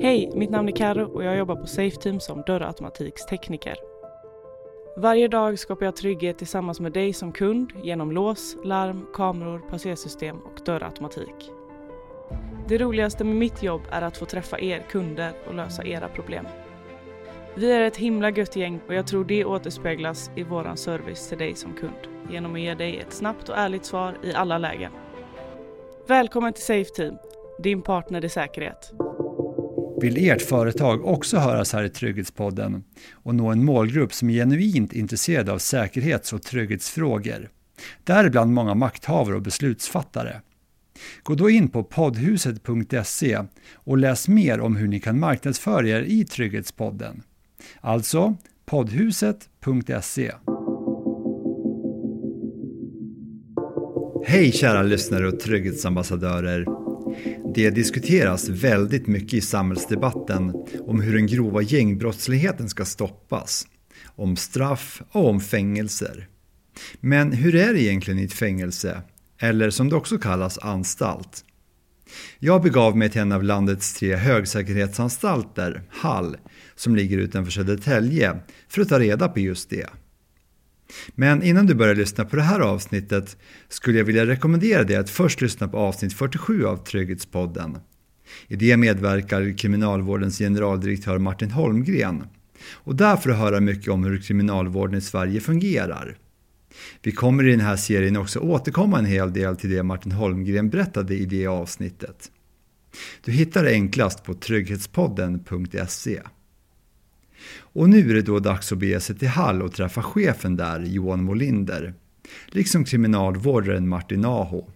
Hej, mitt namn är Karo och jag jobbar på Safeteam som dörrautomatikstekniker. Varje dag skapar jag trygghet tillsammans med dig som kund genom lås, larm, kameror, passersystem och dörrautomatik. Det roligaste med mitt jobb är att få träffa er kunder och lösa era problem. Vi är ett himla gött gäng och jag tror det återspeglas i våran service till dig som kund genom att ge dig ett snabbt och ärligt svar i alla lägen. Välkommen till Safeteam, din partner i säkerhet. Vill ert företag också höras här i Trygghetspodden och nå en målgrupp som är genuint intresserad av säkerhets och trygghetsfrågor? Däribland många makthavare och beslutsfattare. Gå då in på poddhuset.se och läs mer om hur ni kan marknadsföra er i Trygghetspodden. Alltså poddhuset.se. Hej kära lyssnare och trygghetsambassadörer. Det diskuteras väldigt mycket i samhällsdebatten om hur den grova gängbrottsligheten ska stoppas, om straff och om fängelser. Men hur är det egentligen i ett fängelse? Eller som det också kallas anstalt. Jag begav mig till en av landets tre högsäkerhetsanstalter, Hall, som ligger utanför Södertälje, för att ta reda på just det. Men innan du börjar lyssna på det här avsnittet skulle jag vilja rekommendera dig att först lyssna på avsnitt 47 av Trygghetspodden. I det medverkar Kriminalvårdens generaldirektör Martin Holmgren och där får du höra mycket om hur kriminalvården i Sverige fungerar. Vi kommer i den här serien också återkomma en hel del till det Martin Holmgren berättade i det avsnittet. Du hittar det enklast på trygghetspodden.se. Och nu är det då dags att bege sig till Hall och träffa chefen där, Johan Molinder, liksom kriminalvårdaren Martin Aho.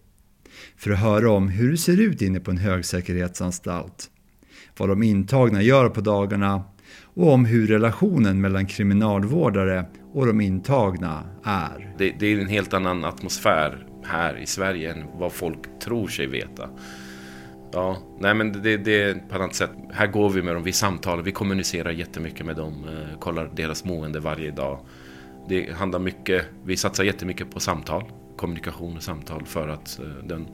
För att höra om hur det ser ut inne på en högsäkerhetsanstalt, vad de intagna gör på dagarna och om hur relationen mellan kriminalvårdare och de intagna är. Det, det är en helt annan atmosfär här i Sverige än vad folk tror sig veta. Ja, nej men det, det är på ett annat sätt. Här går vi med dem, vi samtalar, vi kommunicerar jättemycket med dem, eh, kollar deras mående varje dag. Det handlar mycket, vi satsar jättemycket på samtal, kommunikation och samtal för att eh, den,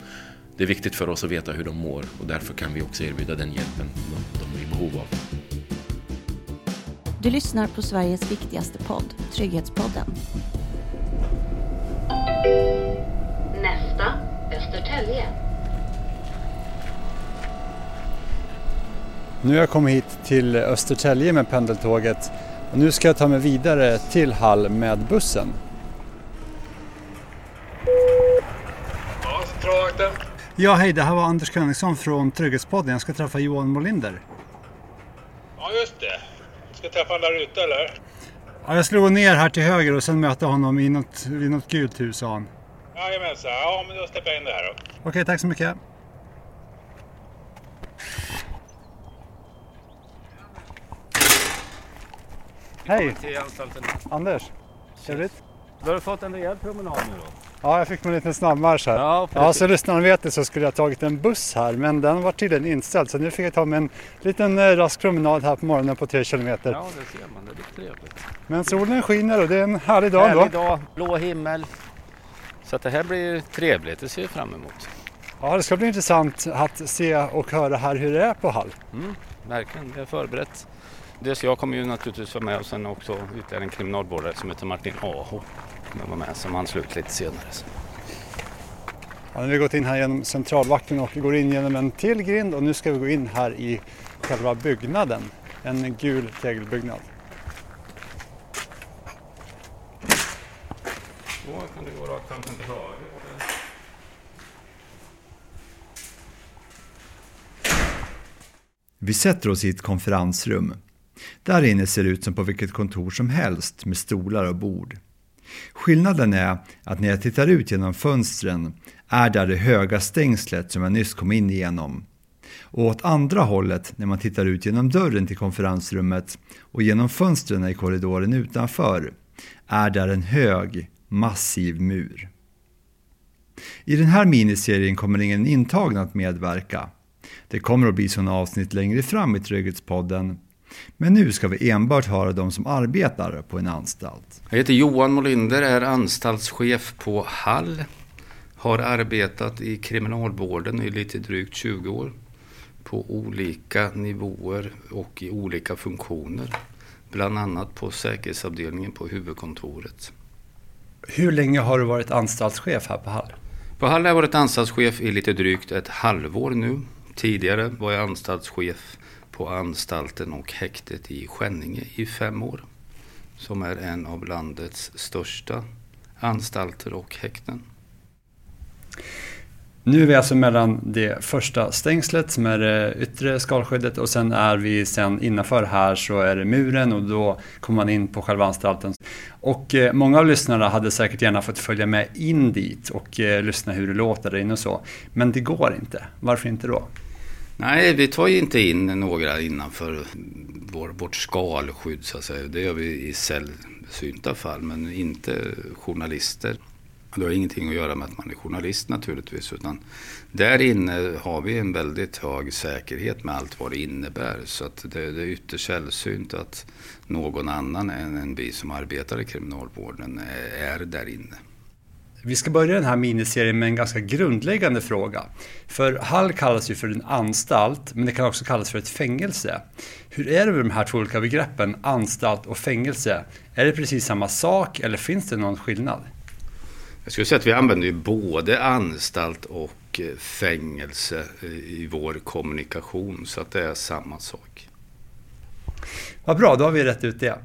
det är viktigt för oss att veta hur de mår och därför kan vi också erbjuda den hjälpen de, de är i behov av. Du lyssnar på Sveriges viktigaste podd, Trygghetspodden. Nästa Östertälje. Nu har jag kommit hit till Östertälje med pendeltåget och nu ska jag ta mig vidare till Hall med bussen. Ja, centralvakten. Ja, hej, det här var Anders Königson från Trygghetspodden. Jag ska träffa Johan Molinder. Ja, just det. Ska jag träffa honom där ute eller? Ja, jag skulle gå ner här till höger och sen möta honom i något, vid något gult hus, sa han. Jajamensan. Ja, men då steppar jag in det här då. Okej, tack så mycket. Hej! till anstalten. Anders. Trevligt. Då har du fått en rejäl promenad nu då? Ja, jag fick mig en liten snabbmarsch här. Ja, Ja, så lyssnarna vet det så skulle jag tagit en buss här men den var tydligen inställd så nu fick jag ta mig en liten eh, rask promenad här på morgonen på tre kilometer. Ja, det ser man. Det blir trevligt. Men solen skiner och det är en härlig dag Härlig ändå. dag, blå himmel. Så att det här blir trevligt, det ser jag fram emot. Ja, det ska bli intressant att se och höra här hur det är på Hall. Mm, verkligen, det är förberett. Dels jag kommer ju naturligtvis vara med och sen också ytterligare en kriminalvårdare som heter Martin Aho. Kommer vara med som anslut lite senare. Ja, nu har vi gått in här genom centralvakten och går in genom en till grind och nu ska vi gå in här i själva byggnaden. En gul tegelbyggnad. Då kan du gå rakt fram till höger. Vi sätter oss i ett konferensrum. Där inne ser det ut som på vilket kontor som helst med stolar och bord. Skillnaden är att när jag tittar ut genom fönstren är där det höga stängslet som jag nyss kom in igenom. Och åt andra hållet, när man tittar ut genom dörren till konferensrummet och genom fönstren i korridoren utanför, är där en hög, massiv mur. I den här miniserien kommer ingen intagen att medverka. Det kommer att bli sådana avsnitt längre fram i Trygghetspodden. Men nu ska vi enbart höra de som arbetar på en anstalt. Jag heter Johan Molinder, är anstaltschef på Hall. Har arbetat i kriminalvården i lite drygt 20 år. på olika nivåer och i olika funktioner. Bland annat på säkerhetsavdelningen på huvudkontoret. Hur länge har du varit anstaltschef här på Hall? På Hall har jag varit anstaltschef i lite drygt ett halvår nu. Tidigare var jag anstaltschef på anstalten och häktet i Skänninge i fem år. Som är en av landets största anstalter och häkten. Nu är vi alltså mellan det första stängslet som är det yttre skalskyddet och sen är vi sen innanför här så är det muren och då kommer man in på själva anstalten. Och eh, många av lyssnarna hade säkert gärna fått följa med in dit och eh, lyssna hur det låter där inne och så. Men det går inte. Varför inte då? Nej, vi tar ju inte in några innanför vår, vårt skalskydd så att säga. Det gör vi i sällsynta fall, men inte journalister. Det har ingenting att göra med att man är journalist naturligtvis. Utan där inne har vi en väldigt hög säkerhet med allt vad det innebär. Så att det, det är ytterst sällsynt att någon annan än, än vi som arbetar i kriminalvården är, är där inne. Vi ska börja den här miniserien med en ganska grundläggande fråga. För Hall kallas ju för en anstalt, men det kan också kallas för ett fängelse. Hur är det med de här två olika begreppen, anstalt och fängelse? Är det precis samma sak eller finns det någon skillnad? Jag skulle säga att vi använder ju både anstalt och eh, fängelse i vår kommunikation, så att det är samma sak. Vad bra, då har vi rätt ut det.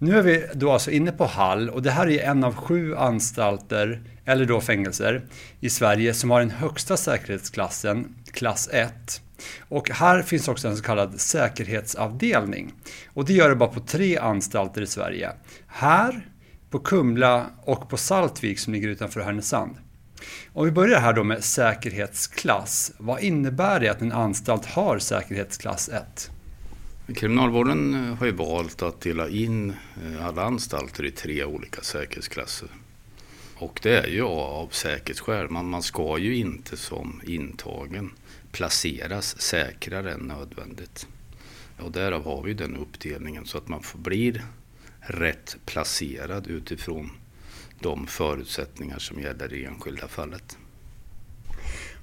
Nu är vi då alltså inne på Hall och det här är en av sju anstalter, eller då fängelser, i Sverige som har den högsta säkerhetsklassen, klass 1. Och här finns också en så kallad säkerhetsavdelning. Och det gör det bara på tre anstalter i Sverige. Här, på Kumla och på Saltvik som ligger utanför Härnösand. Om vi börjar här då med säkerhetsklass. Vad innebär det att en anstalt har säkerhetsklass 1? Kriminalvården eh, har ju valt att dela in eh, alla anstalter i tre olika säkerhetsklasser. Och det är ju av säkerhetsskäl. Man, man ska ju inte som intagen placeras säkrare än nödvändigt. Och därav har vi den uppdelningen så att man blir rätt placerad utifrån de förutsättningar som gäller i enskilda fallet.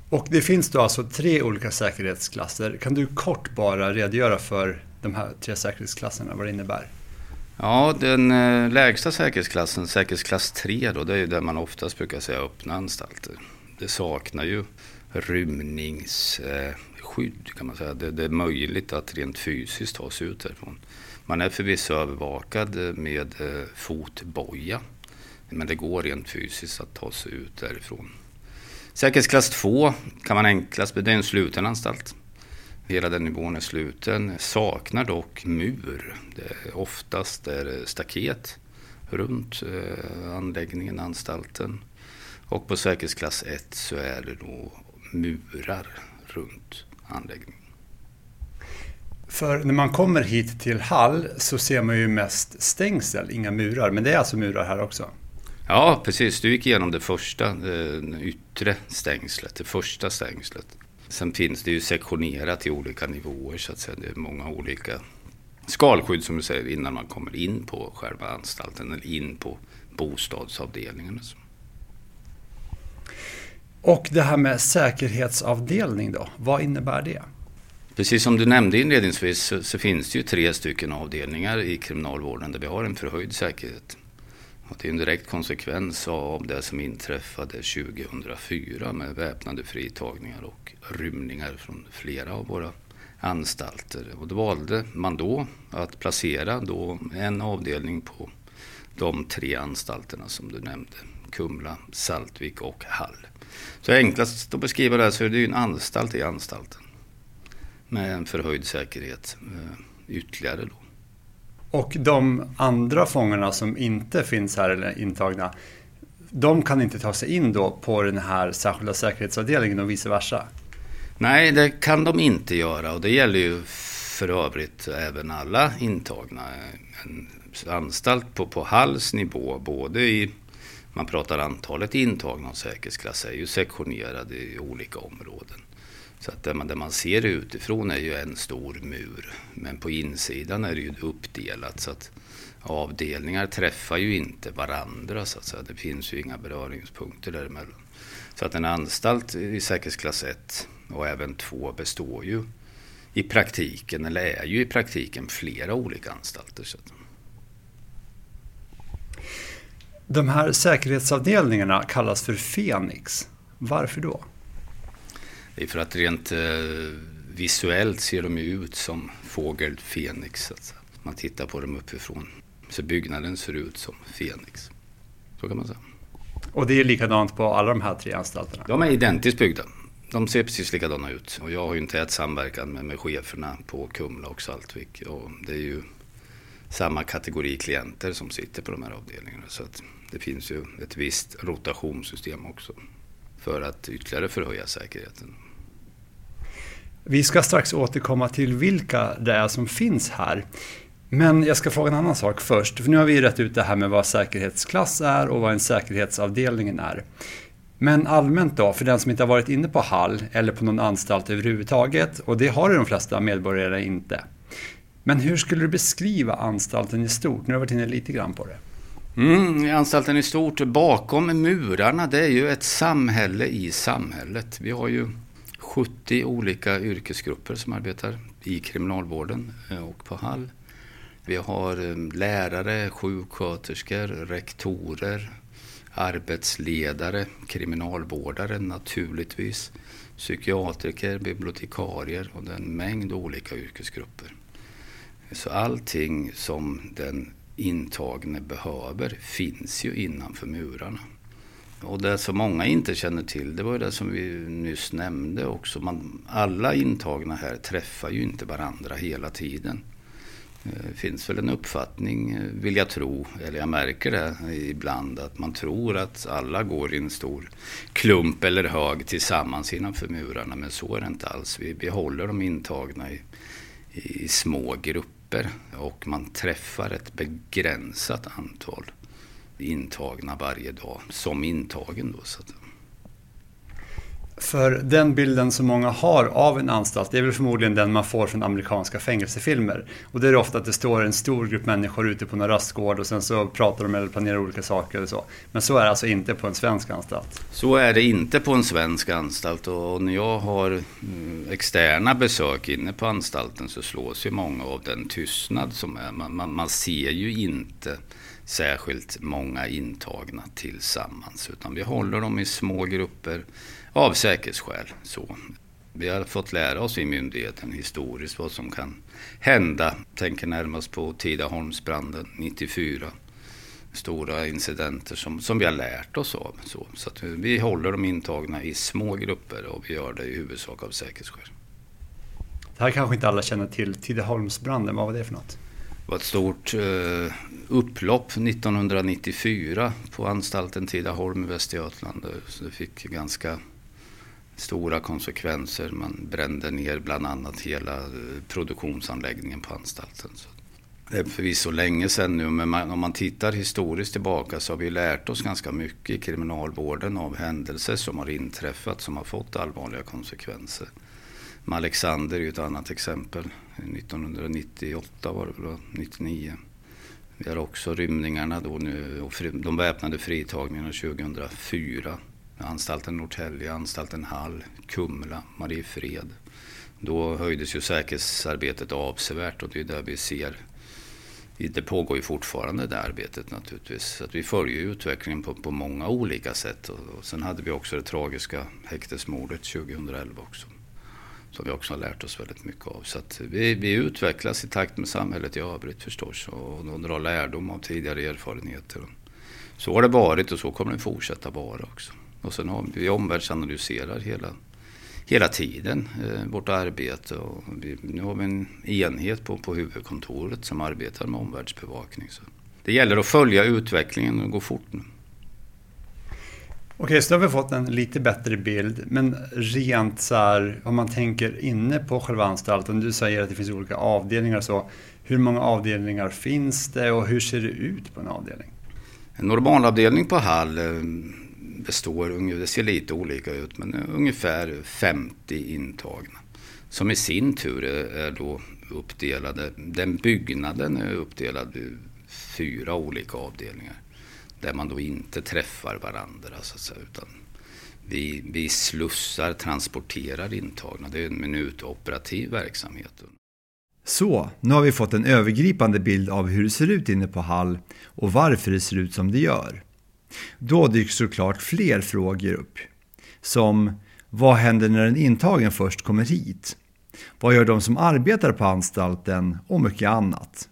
Och det finns då alltså tre olika säkerhetsklasser. Kan du kort bara redogöra för de här tre säkerhetsklasserna, vad det innebär? Ja, den eh, lägsta säkerhetsklassen, säkerhetsklass 3 då, det är ju där man oftast brukar säga öppna anstalter. Det saknar ju rymningsskydd eh, kan man säga. Det, det är möjligt att rent fysiskt ta sig ut därifrån. Man är förvisso övervakad eh, med fotboja. Men det går rent fysiskt att ta sig ut därifrån. Säkerhetsklass 2 kan man enklast, det är en sluten anstalt. Hela den nivån är sluten, saknar dock mur. Det är oftast är staket runt eh, anläggningen, anstalten. Och på säkerhetsklass 1 så är det då murar runt anläggningen. För när man kommer hit till Hall så ser man ju mest stängsel, inga murar. Men det är alltså murar här också? Ja, precis. Du gick igenom det första, det yttre stängslet, det första stängslet. Sen finns det ju sektionerat i olika nivåer så att säga. Det är många olika skalskydd som du säger innan man kommer in på själva anstalten eller in på bostadsavdelningen. Och det här med säkerhetsavdelning då, vad innebär det? Precis som du nämnde inledningsvis så, så, finns det ju tre stycken avdelningar i kriminalvården där vi har en förhöjd säkerhet. Och det är en direkt konsekvens av det som inträffade 2004 med väpnade fritagningar och rymningar från flera av våra anstalter. Och då valde man då att placera då en avdelning på de tre anstalterna som du nämnde. Kumla, Saltvik och Hall. Så enklast att beskriva det här så är det ju en anstalt i anstalten med en förhöjd säkerhet eh, ytterligare då. Och de andra fångarna som inte finns här eller intagna, de kan inte ta sig in då på den här särskilda säkerhetsavdelningen och vice versa? Nej, det kan de inte göra och det gäller ju för övrigt även alla intagna. En anstalt på, på Halls nivå, både i, man pratar antalet intagna och säkerhetsklass, är ju sektionerade i olika områden. Så att det man, det man ser utifrån är ju en stor mur. Men på insidan är det ju uppdelat så att avdelningar träffar ju inte varandra så att säga. Det finns ju inga beröringspunkter däremellan. Så att en anstalt i säkerhetsklass 1 och även 2 består ju i praktiken, eller är ju i praktiken, flera olika anstalter. Så att... De här säkerhetsavdelningarna kallas för Fenix. Varför då? Det är för att rent eh, visuellt ser de ju ut som fågel Fenix. Alltså. Man tittar på dem uppifrån. Så byggnaden ser ut som Fenix. Så kan man säga. Och det är likadant på alla de här tre anstalterna? De är identiskt byggda. De ser precis likadana ut. Och jag har ju en tät samverkan med, med cheferna på Kumla och Saltvik. Och det är ju samma kategori klienter som sitter på de här avdelningarna. Så att det finns ju ett visst rotationssystem också för att ytterligare förhöja säkerheten. Vi ska strax återkomma till vilka det är som finns här. Men jag ska fråga en annan sak först. För nu har vi rätt ut det här med vad säkerhetsklass är och vad en säkerhetsavdelning är. Men allmänt då, för den som inte har varit inne på Hall eller på någon anstalt överhuvudtaget, och det har de flesta medborgare inte. Men hur skulle du beskriva anstalten i stort? Nu har du varit inne lite grann på det. Mm, anstalten i stort, bakom murarna, det är ju ett samhälle i samhället. Vi har ju 70 olika yrkesgrupper som arbetar i kriminalvården eh, och på Hall. Vi har eh, lärare, sjuksköterskor, rektorer, arbetsledare, kriminalvårdare naturligtvis, psykiatriker, bibliotekarier och en mängd olika yrkesgrupper. Så allting som den intagne behöver finns ju innanför murarna. Och det som många inte känner till, det var ju det som vi nyss nämnde också. Man, alla intagna här träffar ju inte varandra hela tiden. Det finns väl en uppfattning, eh, vill jag tro, eller jag märker det ibland, att man tror att alla går i en stor klump eller hög tillsammans innanför murarna. Men så är det inte alls. Vi, behåller de intagna i, i små grupper och man träffar ett begränsat antal intagna varje dag som intagen. Då, så att, för den bilden som många har av en anstalt, det är väl förmodligen den man får från amerikanska fängelsefilmer. Och det är ofta att det står en stor grupp människor ute på någon rastgård och sen så pratar de eller planerar olika saker eller så. Men så är det alltså inte på en svensk anstalt? Så är det inte på en svensk anstalt och när jag har mm, externa besök inne på anstalten så slås ju många av den tystnad som är. Man, man, man ser ju inte särskilt många intagna tillsammans utan vi håller dem i små grupper av säkerhetsskäl. Så. Vi har fått lära oss i myndigheten historiskt vad som kan hända. Tänker närmast på Tidaholmsbranden 94. Stora incidenter som, som vi har lärt oss av. Så, så vi håller de intagna i små grupper och vi gör det i huvudsak av säkerhetsskäl. Det här kanske inte alla känner till. Tidaholmsbranden, vad var det för något? Det var ett stort eh, upplopp 1994 på anstalten Tidaholm i Västergötland. Så det fick ganska stora konsekvenser. Man brände ner bland annat hela eh, produktionsanläggningen på anstalten. Så det är förvisso länge sedan nu, men man, om man tittar historiskt tillbaka så har vi lärt oss ganska mycket i kriminalvården av händelser som har inträffat som har fått allvarliga konsekvenser. Alexander är ju ett annat exempel. 1998 var det väl, 99. Vi har också rymningarna då nu och de väpnade fritagningarna 2004 anstalten Norrtälje, anstalten Hall, Kumla, Mariefred. Då höjdes ju säkerhetsarbetet avsevärt och det är där vi ser det pågår ju fortfarande det arbetet naturligtvis. Så att vi följer utvecklingen på, på många olika sätt. Och, och sen hade vi också det tragiska häktesmordet 2011 också. Som vi också har lärt oss väldigt mycket av. Så att vi, vi utvecklas i takt med samhället i övrigt förstås. Och, och drar lärdom av tidigare erfarenheter. Så har det varit och så kommer det fortsätta vara också. Och sen har vi omvärldsanalyserar hela, hela tiden eh, vårt arbete. Och vi, nu har vi en enhet på, på huvudkontoret som arbetar med omvärldsbevakning. Så det gäller att följa utvecklingen och gå fort nu. Okej, så då har vi fått en lite bättre bild. Men rent så här, om man tänker inne på själva anstalten. Du säger att det finns olika avdelningar och så. Hur många avdelningar finns det och hur ser det ut på en avdelning? En normalavdelning på Hall eh, består, det ser lite olika ut, men ungefär 50 intagna. Som i sin tur är då uppdelade, den byggnaden är uppdelad i fyra olika avdelningar. Där man då inte träffar varandra så att säga, utan Vi, vi slussar, transporterar intagna. Det är en minutoperativ verksamhet. Så, nu har vi fått en övergripande bild av hur det ser ut inne på Hall och varför det ser ut som det gör. Då dyker såklart fler frågor upp. Som, vad händer när en intagen först kommer hit? Vad gör de som arbetar på anstalten? Och mycket annat.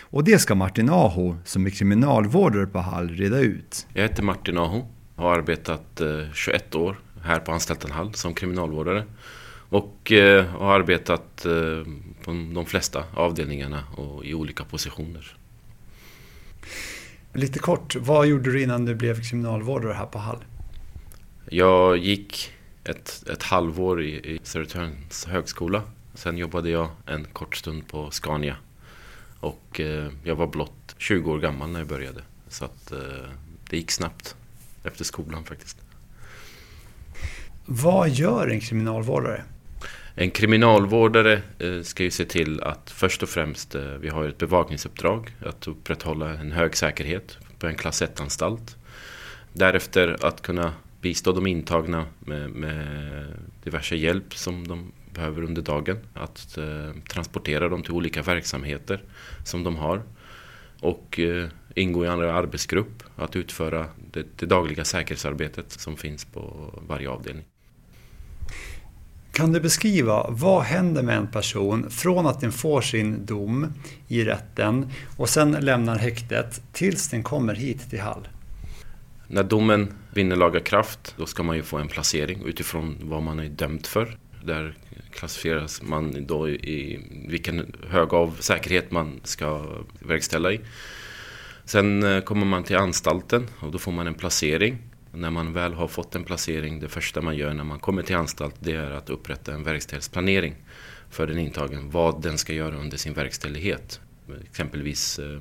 Och det ska Martin Aho, som är kriminalvårdare på Hall, reda ut. Jag heter Martin Aho har arbetat 21 år här på anstalten Hall som kriminalvårdare. Och har arbetat på de flesta avdelningarna och i olika positioner. Lite kort, vad gjorde du innan du blev kriminalvårdare här på Hall? Jag gick ett, ett halvår i, i Södertörns högskola. Sen jobbade jag en kort stund på Scania. Och eh, jag var blott 20 år gammal när jag började. Så att eh, det gick snabbt efter skolan faktiskt. Vad gör en kriminalvårdare? En kriminalvårdare eh, ska ju se till att först och främst vi har ett bevakningsuppdrag att upprätthålla en hög säkerhet på en klass 1-anstalt. Därefter att kunna bistå de intagna med, med diverse hjälp som de behöver under dagen. Att eh, transportera dem till olika verksamheter som de har. Och eh, ingå i andra arbetsgrupp. Att utföra det, det dagliga säkerhetsarbetet som finns på varje avdelning. Kan du beskriva vad händer med en person från att den får sin dom i rätten och sen lämnar häktet tills den kommer hit till Hall? När domen vinner laga kraft då ska man ju få en placering utifrån vad man är dömd för. Där klassificeras man då i vilken hög av säkerhet man ska verkställa i. Sen eh, kommer man till anstalten och då får man en placering. När man väl har fått en placering, det första man gör när man kommer till anstalt det är att upprätta en verkställighetsplanering för den intagen. Vad den ska göra under sin verkställighet. Exempelvis eh,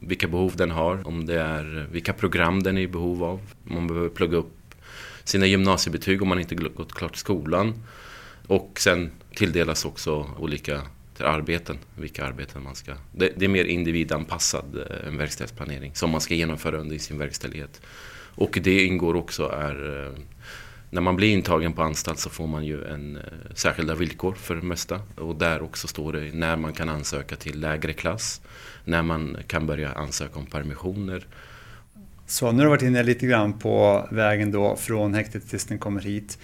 vilka behov den har, om det är eh, vilka program den är i behov av. Man behöver plugga upp sina gymnasiebetyg om man inte gått klart skolan. Och sen tilldelas också olika arbeten, vilka arbeten man ska... Det, det är mer individanpassad eh, en verkställighetsplanering som man ska genomföra under sin verkställighet. Och det ingår också är... Eh, när man blir intagen på anstalt så får man ju en eh, särskilda villkor för det mesta. Och där också står det när man kan ansöka till lägre klass. När man kan börja ansöka om permissioner. Så nu har du varit inne lite grann på vägen då från häktet tills den kommer hit.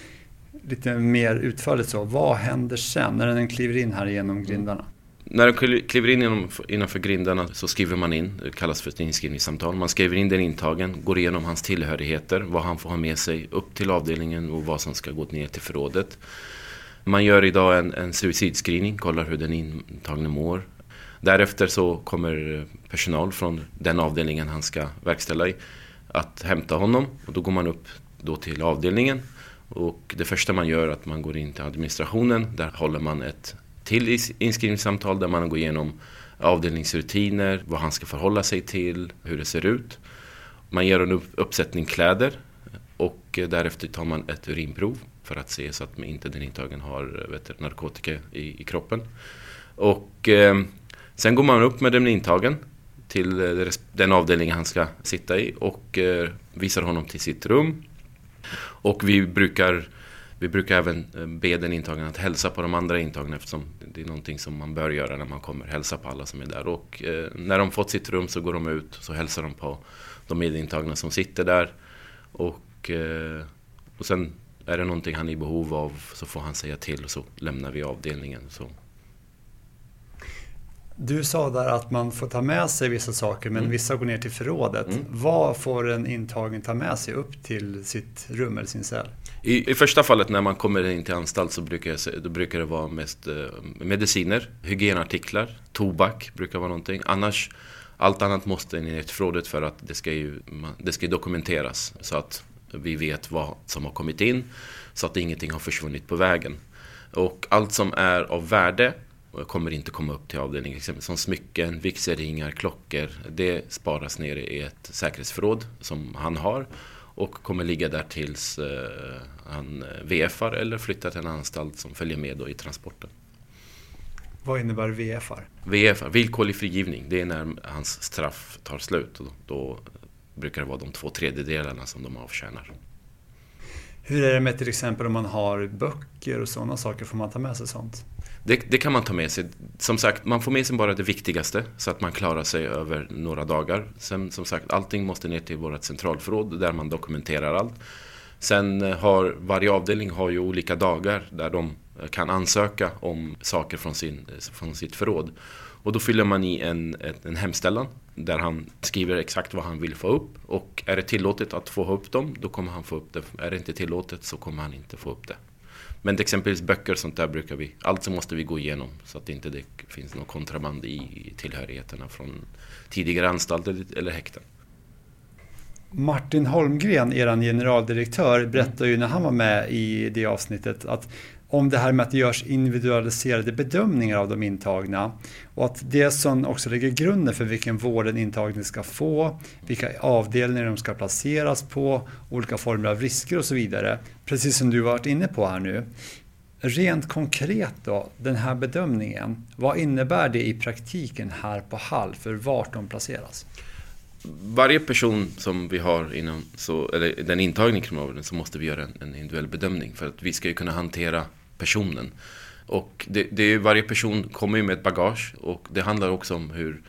Lite mer utförligt så, vad händer sen när den kliver in här genom grindarna? När den kliver in innanför grindarna så skriver man in, det kallas för ett inskrivningssamtal. Man skriver in den intagen, går igenom hans tillhörigheter, vad han får ha med sig upp till avdelningen och vad som ska gå ner till förrådet. Man gör idag en, en suicidscreening, kollar hur den intagne mår. Därefter så kommer personal från den avdelningen han ska verkställa i att hämta honom och då går man upp då till avdelningen och det första man gör är att man går in till administrationen. Där håller man ett till inskrivningssamtal där man går igenom avdelningsrutiner, vad han ska förhålla sig till, hur det ser ut. Man ger en uppsättning kläder och eh, därefter tar man ett urinprov för att se så att inte den intagen har eh, vet, narkotika i, i kroppen. Och eh, sen går man upp med den intagen till eh, den avdelning han ska sitta i och eh, visar honom till sitt rum. Och vi brukar, vi brukar även eh, be den intagna att hälsa på de andra intagna eftersom det är någonting som man bör göra när man kommer. Hälsa på alla som är där. Och eh, när de fått sitt rum så går de ut och så hälsar de på de medintagna som sitter där. Och, eh, och sen är det någonting han är i behov av så får han säga till och så lämnar vi avdelningen. Så du sa där att man får ta med sig vissa saker men mm. vissa går ner till förrådet. Mm. Vad får en intagen ta med sig upp till sitt rum eller sin cell? I, I, första fallet när man kommer in till anstalt så brukar, jag, brukar det vara mest eh, mediciner, hygienartiklar, tobak brukar vara någonting. Annars, allt annat måste ner till förrådet för att det ska ju det ska dokumenteras så att vi vet vad som har kommit in så att ingenting har försvunnit på vägen. Och allt som är av värde och kommer inte komma upp till avdelningen. Exempel som smycken, vigselringar, klockor. Det sparas ner i ett säkerhetsförråd som han har och kommer ligga där tills eh, han VFar eller flyttar till en anstalt som följer med då i transporten. Vad innebär VFar? VFar, villkorlig frigivning. Det är när hans straff tar slut. Då, då brukar det vara de två tredjedelarna som de avtjänar. Hur är det med till exempel om man har böcker och sådana saker? Får man ta med sig sånt? Det, det, kan man ta med sig. Som sagt, man får med sig bara det viktigaste så att man klarar sig över några dagar. Sen som sagt, allting måste ner till vårt centralförråd där man dokumenterar allt. Sen eh, har varje avdelning har ju olika dagar där de eh, kan ansöka om saker från, sin, eh, från sitt förråd. Och då fyller man i en, en hemställan där han skriver exakt vad han vill få upp. Och är det tillåtet att få upp dem, då kommer han få upp det. Är det inte tillåtet så kommer han inte få upp det. Men till exempelvis böcker och sånt där brukar vi, allt så måste vi gå igenom så att inte det finns något kontraband i tillhörigheterna från tidigare anstalter eller häkten. Martin Holmgren, er generaldirektör, berättade ju när han var med i det avsnittet att om det här med att det görs individualiserade bedömningar av de intagna och att det som också lägger grunden för vilken vård en intagen ska få, vilka avdelningar de ska placeras på, olika former av risker och så vidare. Precis som du varit inne på här nu. Rent konkret då, den här bedömningen, vad innebär det i praktiken här på Hall för vart de placeras? varje person som vi har inom så, eller den intagning i kriminalvården så måste vi göra en, en individuell bedömning för att vi ska ju kunna hantera personen. Och det, det är, varje person kommer ju med ett bagage och det handlar också om hur,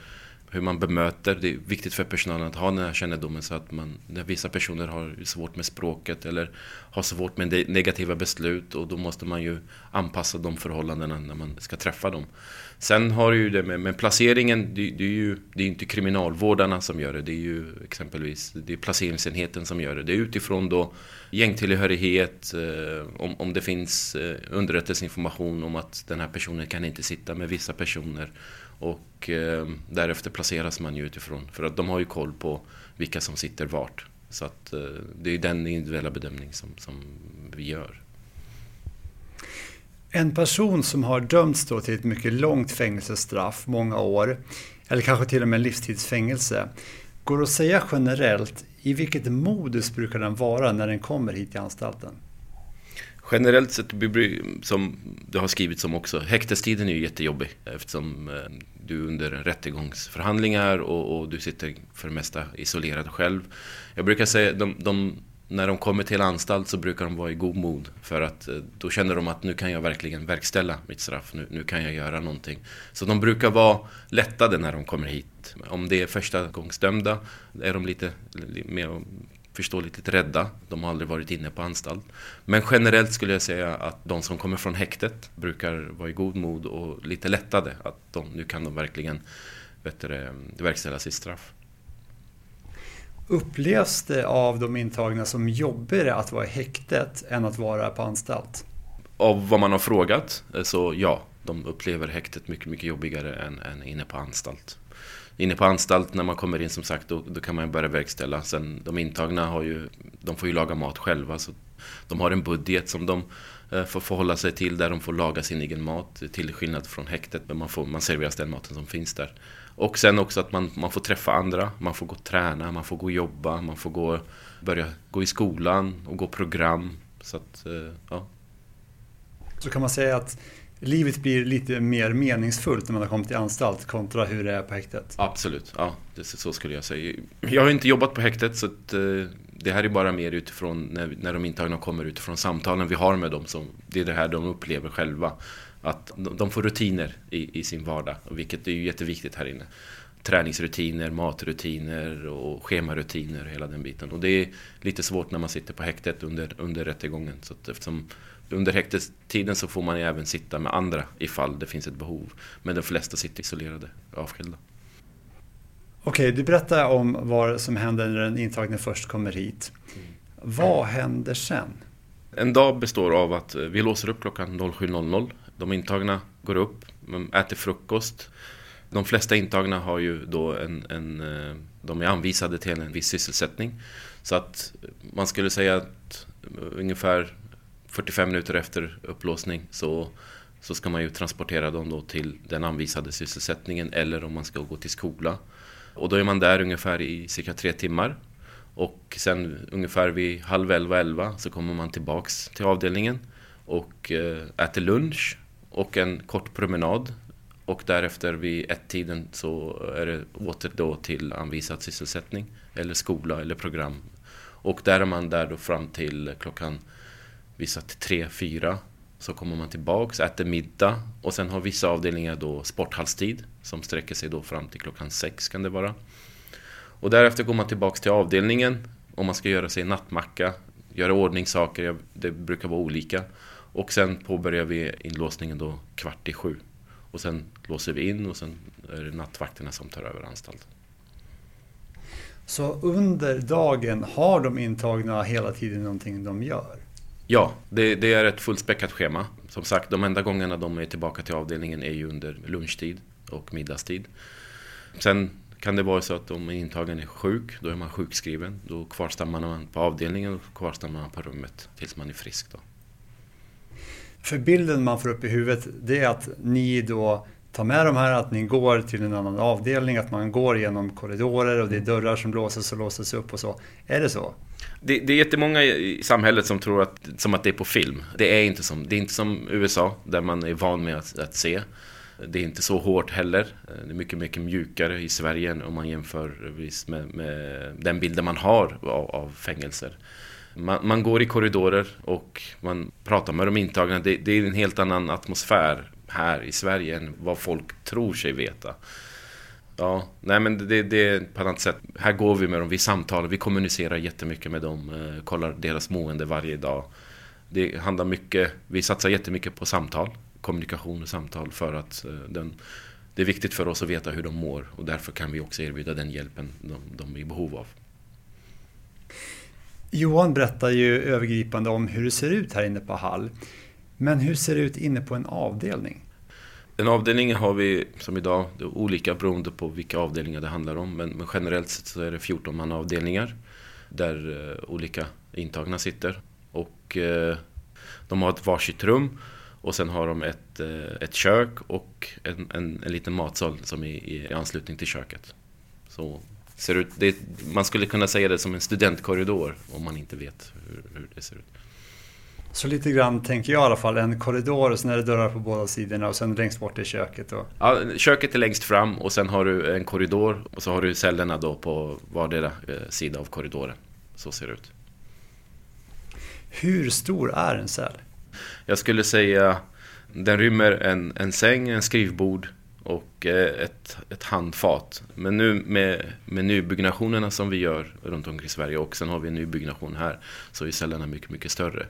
hur man bemöter. Det är viktigt för personalen att ha den här kännedomen så att man, när vissa personer har svårt med språket eller har svårt med negativa beslut och då måste man ju anpassa de förhållandena när man ska träffa dem. Sen har du ju det med, med placeringen, det, det, är ju det är inte kriminalvårdarna som gör det, det är ju exempelvis det är placeringsenheten som gör det. Det är utifrån då gängtillhörighet, eh, om, om det finns eh, underrättelseinformation om att den här personen kan inte sitta med vissa personer. Och eh, därefter placeras man ju utifrån, för att de har ju koll på vilka som sitter vart. Så att eh, det är den individuella bedömning som, som vi gör. En person som har dömts då till ett mycket långt fängelsestraff, många år, eller kanske till och med livstidsfängelse. Går det att säga generellt, i vilket modus brukar den vara när den kommer hit till anstalten? Generellt sett, som det har skrivits om också, häktestiden är ju jättejobbig eftersom eh, du är under rättegångsförhandlingar och, och, du sitter för det mesta isolerad själv. Jag brukar säga de, de när de kommer till anstalt så brukar de vara i god mod. För att eh, då känner de att nu kan jag verkligen verkställa mitt straff. Nu, nu kan jag göra någonting. Så de brukar vara lättade när de kommer hit. Om det är första gångsdömda är de lite mer förståeligt lite rädda. De har aldrig varit inne på anstalt. Men generellt skulle jag säga att de som kommer från häktet brukar vara i god mod och lite lättade. Att de, nu kan de verkligen bättre verkställa sitt straff. Upplevs det av de intagna som jobbigare att vara i häktet än att vara på anstalt? Av vad man har frågat eh, så ja, de upplever häktet mycket, mycket jobbigare än, än inne på anstalt. Inne på anstalt när man kommer in som sagt då, då kan man börja verkställa. Sen de intagna har ju, de får ju laga mat själva så de har en budget som de eh, får förhålla sig till där de får laga sin egen mat till skillnad från häktet. Men man, får, man serveras den maten som finns där. Och sen också att man, man får träffa andra, man får gå och träna, man får gå och jobba, man får gå, börja gå i skolan och gå program. Så att, eh, ja. Så kan man säga att livet blir lite mer meningsfullt när man har kommit till anstalt kontra hur det är på häktet? Absolut, ja. Det, så skulle jag säga. Jag har inte jobbat på häktet så att, eh, det här är bara mer utifrån när, när de intagna kommer utifrån samtalen vi har med dem. Som, det är det här de upplever själva. Att de får rutiner i, i sin vardag, vilket är ju jätteviktigt här inne. Träningsrutiner, matrutiner och schemarutiner, hela den biten. Och det är lite svårt när man sitter på häktet under, under rättegången. Så att eftersom under häktestiden så får man ju även sitta med andra ifall det finns ett behov. Men de flesta sitter isolerade, avskilda. Okej, du berättar om vad som händer när den intagne först kommer hit. Vad händer sen? En dag består av att vi låser upp klockan 07.00 de intagna går upp, äter frukost. De flesta intagna har ju då en, en, eh, de är anvisade till en viss sysselsättning. Så att man skulle säga att ungefär 45 minuter efter upplåsning så, så ska man ju transportera dem då till den anvisade sysselsättningen eller om man ska gå till skola. Och då är man där ungefär i cirka tre timmar. Och sen ungefär vid halv elva, elva så kommer man tillbaks till avdelningen och eh, äter lunch och en kort promenad. Och därefter vid ett-tiden så är det åter då till anvisad sysselsättning eller skola eller program. Och där är man där då fram till klockan vissa till tre, fyra. Så kommer man tillbaks, äter middag och sen har vissa avdelningar då sporthallstid som sträcker sig då fram till klockan sex kan det vara. Och därefter går man tillbaks till avdelningen om man ska göra sig en nattmacka, göra ordning saker, det brukar vara olika. Och sen påbörjar vi inlåsningen då kvart i sju. Och sen låser vi in och sen är det nattvakterna som tar över anstalten. Så under dagen har de intagna hela tiden någonting de gör? Ja, det, det är ett fullspäckat schema. Som sagt, de enda gångerna de är tillbaka till avdelningen är ju under lunchtid och middagstid. Sen kan det vara så att om en intagen är sjuk, då är man sjukskriven. Då kvarstannar man på avdelningen och kvarstannar man på rummet tills man är frisk. Då. För bilden man får upp i huvudet, det är att ni då tar med de här, att ni går till en annan avdelning, att man går genom korridorer och det är dörrar som låses och låses upp och så. Är det så? Det, det är jättemånga i samhället som tror att, som att det är på film. Det är inte som, det är inte som USA, där man är van med att, att se. Det är inte så hårt heller. Det är mycket, mycket mjukare i Sverige om man jämför med, med den bilden man har av, av fängelser. Man, man, går i korridorer och man pratar med de intagna. Det, det, är en helt annan atmosfär här i Sverige än vad folk tror sig veta. Ja, nej men det, det är på ett annat sätt. Här går vi med dem, vi samtalar, vi kommunicerar jättemycket med dem, eh, kollar deras mående varje dag. Det handlar mycket, vi satsar jättemycket på samtal, kommunikation och samtal för att eh, den, det är viktigt för oss att veta hur de mår och därför kan vi också erbjuda den hjälpen de, de är i behov av. Johan berättar ju övergripande om hur det ser ut här inne på Hall. Men hur ser det ut inne på en avdelning? En avdelning har vi som idag, det är olika beroende på vilka avdelningar det handlar om. Men, men generellt sett så är det 14 man avdelningar där eh, olika intagna sitter. Och eh, de har ett varsitt rum och sen har de ett, eh, ett kök och en, en, en liten matsal som är i, i anslutning till köket. Så ser ut, det, man skulle kunna säga det som en studentkorridor om man inte vet hur, hur det ser ut. Så lite grann tänker jag i alla fall, en korridor och sen är det dörrar på båda sidorna och sen längst bort är köket. Och... Ja, köket är längst fram och sen har du en korridor och så har du cellerna då på vardera eh, sida av korridoren. Så ser det ut. Hur stor är en cell? Jag skulle säga den rymmer en, en säng, en skrivbord och eh, ett, ett handfat. Men nu med, med nybyggnationerna som vi gör runt omkring Sverige och sen har vi en nybyggnation här så är cellerna mycket, mycket större.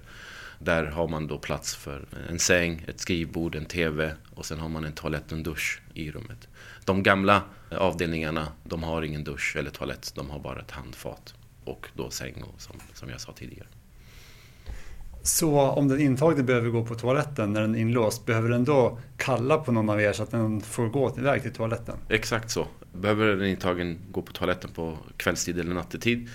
Där har man då plats för en säng, ett skrivbord, en TV och sen har man en toalett och en dusch i rummet. De gamla avdelningarna, de har ingen dusch eller toalett, de har bara ett handfat och då säng och som, som jag sa tidigare. Så om den intagne behöver gå på toaletten när den är inlåst, behöver den då kalla på någon av er så att den får gå iväg till toaletten? Exakt så. Behöver den intagen gå på toaletten på kvällstid eller nattetid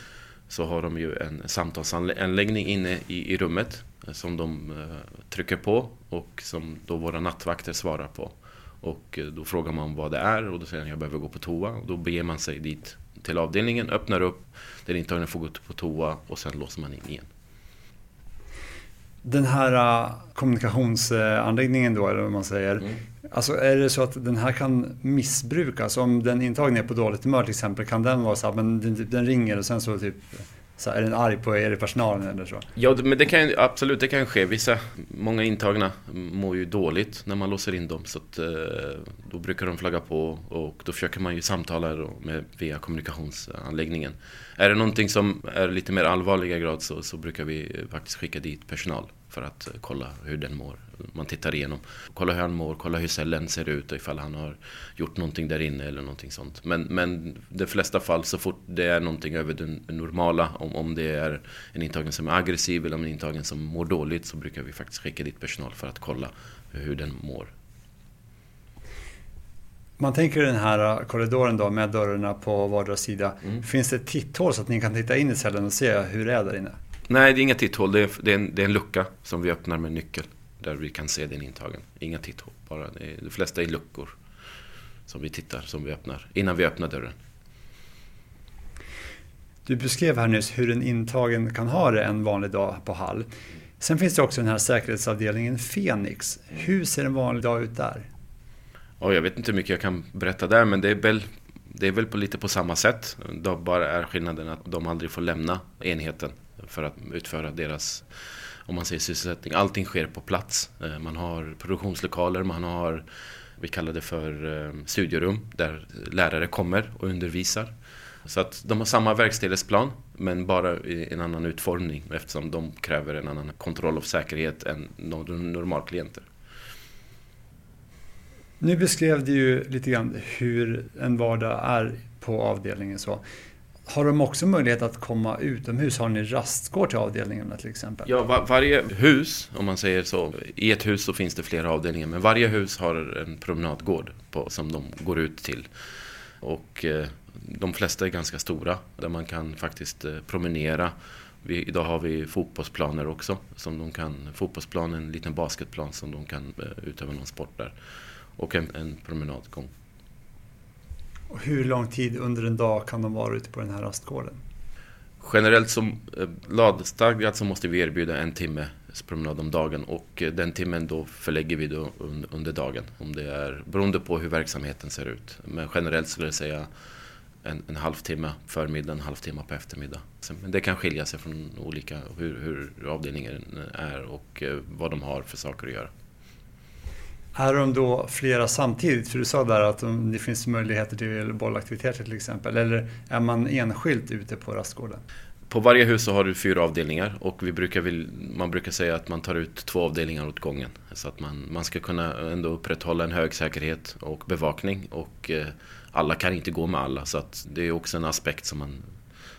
så har de ju en samtalsanläggning inne i, i rummet eh, som de eh, trycker på och som då våra nattvakter svarar på. Och eh, då frågar man vad det är och då säger han jag behöver gå på toa. Och då beger man sig dit till avdelningen, öppnar upp, den intagen får gå på toa och sen låser man in igen. Den här uh, kommunikationsanläggningen då, eller vad man säger. Mm. Alltså är det så att den här kan missbrukas? Om den intagne är på dåligt humör till exempel, kan den vara så men den, den ringer och sen så typ så är den arg på er i personalen eller så? Ja, men det kan absolut, det kan ske. Vissa, många intagna mår ju dåligt när man låser in dem. Så att, eh, då brukar de flagga på och då försöker man ju samtala med, via kommunikationsanläggningen. Är det någonting som är lite mer allvarliga grad så, så brukar vi faktiskt skicka dit personal för att kolla hur den mår. Man tittar igenom, kolla hur han mår, kolla hur cellen ser ut och ifall han har gjort någonting där inne eller någonting sånt. Men, men de flesta fall så fort det är någonting över det normala, om, om det är en intagen som är aggressiv eller en intagen som mår dåligt så brukar vi faktiskt skicka dit personal för att kolla hur den mår. Man tänker den här korridoren då med dörrarna på vardera sida. Mm. Finns det ett titthål så att ni kan titta in i cellen och se hur det är där inne? Nej, det är inga titthål. Det är, det, är en, det är en lucka som vi öppnar med nyckel. Där vi kan se den intagen. Inga titthål. Bara det, är, de flesta är luckor. Som vi tittar, som vi öppnar. Innan vi öppnar dörren. Du beskrev här nyss hur en intagen kan ha det en vanlig dag på Hall. Sen finns det också den här säkerhetsavdelningen Fenix. Hur ser en vanlig dag ut där? Oh, jag vet inte hur mycket jag kan berätta där, men det är väl, det är väl på lite på samma sätt. Då bara är skillnaden att de aldrig får lämna enheten för att utföra deras om man säger sysselsättning. Allting sker på plats. Eh, man har produktionslokaler, man har vi kallar det för eh, studierum där lärare kommer och undervisar. Så att de har samma verkställighetsplan men bara i en annan utformning eftersom de kräver en annan kontroll av säkerhet än normalklienter. Nu beskrev du ju lite grann hur en vardag är på avdelningen. Så. Har de också möjlighet att komma utomhus? Har ni rastgård till avdelningarna till exempel? Ja, var, varje hus, om man säger så. I ett hus så finns det flera avdelningar, men varje hus har en promenadgård på, som de går ut till. Och eh, de flesta är ganska stora, där man kan faktiskt eh, promenera. Vi, idag har vi fotbollsplaner också, som de kan, fotbollsplan, en liten basketplan som de kan eh, utöva någon sport där. Och en, en promenadgång. Och hur lång tid under en dag kan de vara ute på den här rastgården? Generellt som eh, lagstadgat så måste vi erbjuda en timme promenad om dagen och eh, den timmen då förlägger vi då under dagen. Om det är, beroende på hur verksamheten ser ut. Men generellt skulle jag säga en, en halvtimme förmiddag, en halvtimme på eftermiddag. Men det kan skilja sig från olika, hur, hur avdelningen är och eh, vad de har för saker att göra. Är de då flera samtidigt? För du sa där att det finns möjligheter till bollaktiviteter till exempel. Eller är man enskilt ute på rastgården? På varje hus så har du fyra avdelningar och vi brukar vill, man brukar säga att man tar ut två avdelningar åt gången. Så att man, man ska kunna ändå upprätthålla en hög säkerhet och bevakning. Och eh, alla kan inte gå med alla så att det är också en aspekt som man,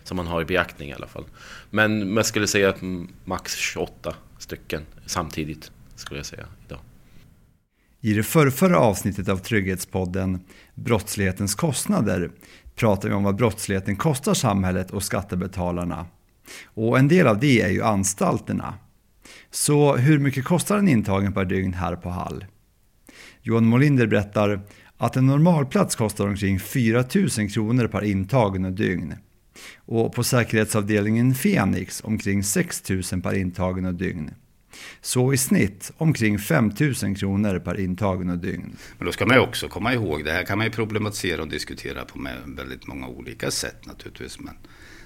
som man har i beaktning i alla fall. Men man skulle säga att max 28 stycken samtidigt skulle jag säga idag. I det förrförra avsnittet av Trygghetspodden Brottslighetens kostnader pratar vi om vad brottsligheten kostar samhället och skattebetalarna. Och en del av det är ju anstalterna. Så hur mycket kostar en intagen per dygn här på Hall? Johan Molinder berättar att en normalplats kostar omkring 4 000 kronor per intagen och dygn. Och på säkerhetsavdelningen Fenix omkring 6 000 per intagen och dygn. Så i snitt omkring 5 000 kronor per intagen och dygn. Men då ska man ju också komma ihåg, det här kan man ju problematisera och diskutera på väldigt många olika sätt naturligtvis. Men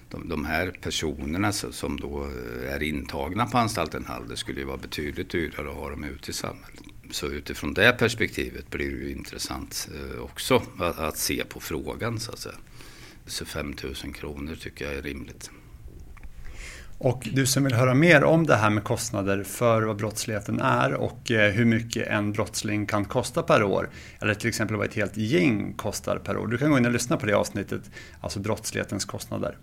de, de här personerna som då eh, är intagna på anstalten Hall, det skulle ju vara betydligt dyrare att ha dem ute i samhället. Så utifrån det perspektivet blir det ju intressant eh, också att, att se på frågan så att säga. Så 5 000 kronor tycker jag är rimligt. Och du som vill höra mer om det här med kostnader för vad brottsligheten är och eh, hur mycket en brottsling kan kosta per år, eller till exempel vad ett helt gäng kostar per år. Du kan gå in och lyssna på det avsnittet, alltså brottslighetens kostnader.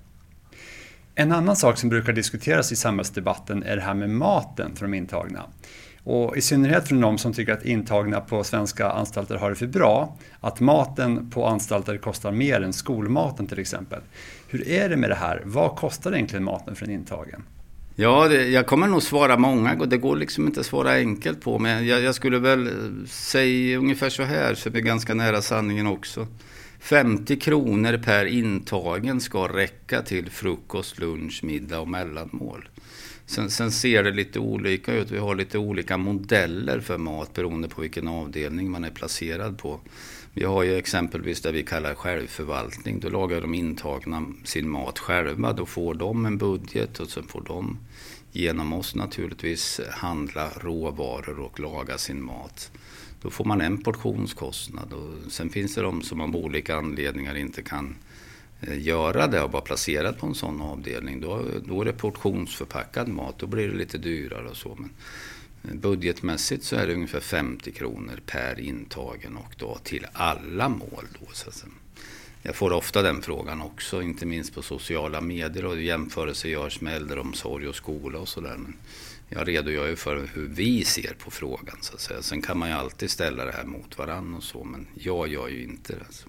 En annan sak som brukar diskuteras i samhällsdebatten är det här med maten för de intagna. Och i synnerhet från de som tycker att intagna på svenska anstalter har det för bra, att maten på anstalter kostar mer än skolmaten till exempel. Hur är det med det här? Vad kostar egentligen maten för en intagen? Ja, det, jag kommer nog svara många. Det går liksom inte att svara enkelt på. Men jag, jag, skulle väl säga ungefär så här, så är vi ganska nära sanningen också. 50 kronor per intagen ska räcka till frukost, lunch, middag och mellanmål. Sen, sen, ser det lite olika ut. Vi har lite olika modeller för mat beroende på vilken avdelning man är placerad på. Vi har ju exempelvis det vi kallar självförvaltning. Då lagar de intagna sin mat själva. Då får de en budget och sen får de genom oss naturligtvis handla råvaror och laga sin mat. Då får man en portionskostnad och sen finns det de som av olika anledningar inte kan Eh, göra det och vara placerad på en sån avdelning. Då, då är det portionsförpackad mat, då blir det lite dyrare och så. Men eh, Budgetmässigt så är det ungefär 50 kronor per intagen och då till alla mål. Då, så jag får ofta den frågan också, inte minst på sociala medier och jämförelser görs med äldreomsorg och skola och sådär. Men jag redogör ju för hur vi ser på frågan så att säga. Sen kan man ju alltid ställa det här mot varandra och så, men jag gör ju inte det. Alltså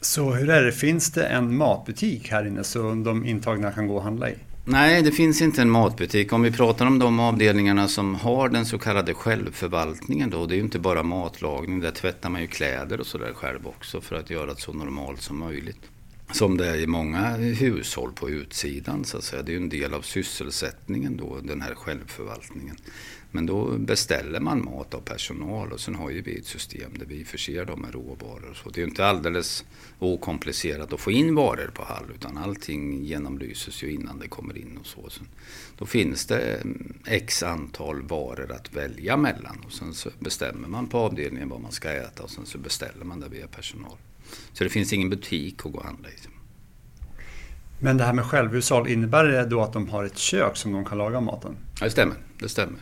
så hur är det, finns det en matbutik här inne som de intagna kan gå och handla i? Nej, det finns inte en matbutik. Om vi pratar om de avdelningarna som har den så kallade självförvaltningen då. Det är ju inte bara matlagning. Där tvättar man ju kläder och sådär själv också för att göra det så normalt som möjligt. som det är i många hushåll på utsidan så att säga. Det är ju en del av sysselsättningen då, den här självförvaltningen. Men då beställer man mat av personal och sen har ju vi ett system där vi förser dem med råvaror. Så det är ju inte alldeles okomplicerat att få in varor på Hall utan allting genomlyses ju innan det kommer in och så. Sen, då finns det mm, x antal varor att välja mellan och sen så bestämmer man på avdelningen vad man ska äta och sen så beställer man det via personal. Så det finns ingen butik att gå och handla i. Men det här med självhushåll, innebär det då att de har ett kök som de kan laga maten? Ja, det stämmer. Det stämmer.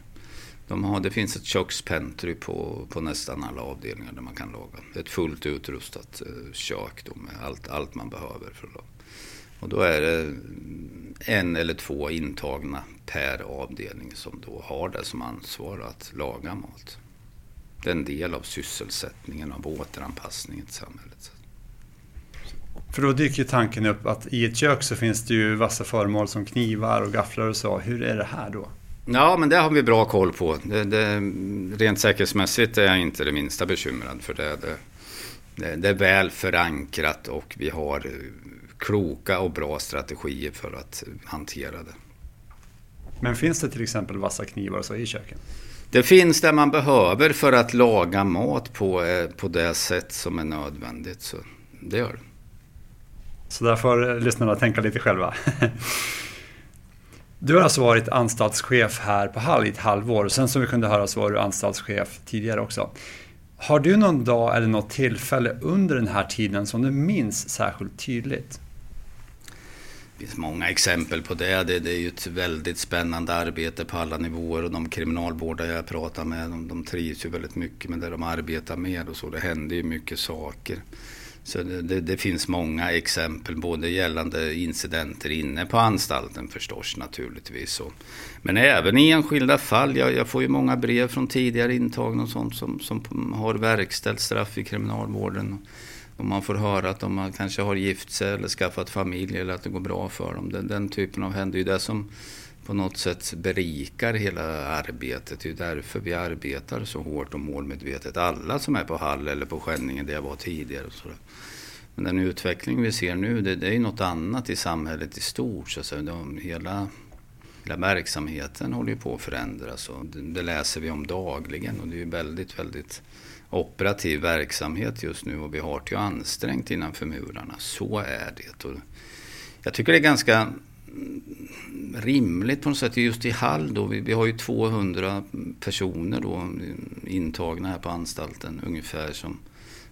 De har, det finns ett kökspentry på, på nästan alla avdelningar där man kan laga. Ett fullt utrustat eh, kök då med allt, allt man behöver för att laga. Och då är det mm, en eller två intagna per avdelning som då har det som ansvar att laga mat. Det är en del av sysselsättningen av återanpassningen till samhället. För då dyker tanken upp att i ett kök så finns det ju vassa föremål som knivar och gafflar och så. Hur är det här då? Ja, men det har vi bra koll på. Det, det, rent säkerhetsmässigt är jag inte det minsta bekymrad för det. Det, det är väl förankrat och vi har kloka och bra strategier för att hantera det. Men finns det till exempel vassa knivar så i köken? Det finns det man behöver för att laga mat på, eh, på det sätt som är nödvändigt. Så det gör det. Så där får lyssnarna tänka lite själva. Du har alltså varit anstaltschef här på Hall i ett halvår. Sen som vi kunde höra så var du anstaltschef tidigare också. Har du någon dag eller något tillfälle under den här tiden som du minns särskilt tydligt? Det finns många exempel på det. det. det. är ju ett väldigt spännande arbete på alla nivåer och de kriminalvårdare jag pratar med de, de trivs ju väldigt mycket med det de arbetar med och så. Det händer ju mycket saker. Så det, det, det, finns många exempel, både gällande incidenter inne på anstalten förstås naturligtvis. Och, men även i enskilda fall. Jag, jag, får ju många brev från tidigare intagna och sånt som, som har verkställt straff i kriminalvården. Och man får höra att de kanske har gift sig eller skaffat familj eller att det går bra för dem. Den, den typen av händer ju det som på något sätt berikar hela arbetet. Det är därför vi arbetar så hårt och målmedvetet. Alla som är på Hall eller på Skänningen där jag var tidigare. Och sådär. Men den utveckling vi ser nu det, det är något annat i samhället i stort. Så de, hela, hela verksamheten håller ju på att förändras och det, det, läser vi om dagligen. Och det är ju väldigt, väldigt operativ verksamhet just nu och vi har det ju ansträngt innanför murarna. Så är det. Och jag tycker det är ganska rimligt på något sätt. Just i Hall då, vi, vi, har ju 200 personer då intagna här på anstalten ungefär som,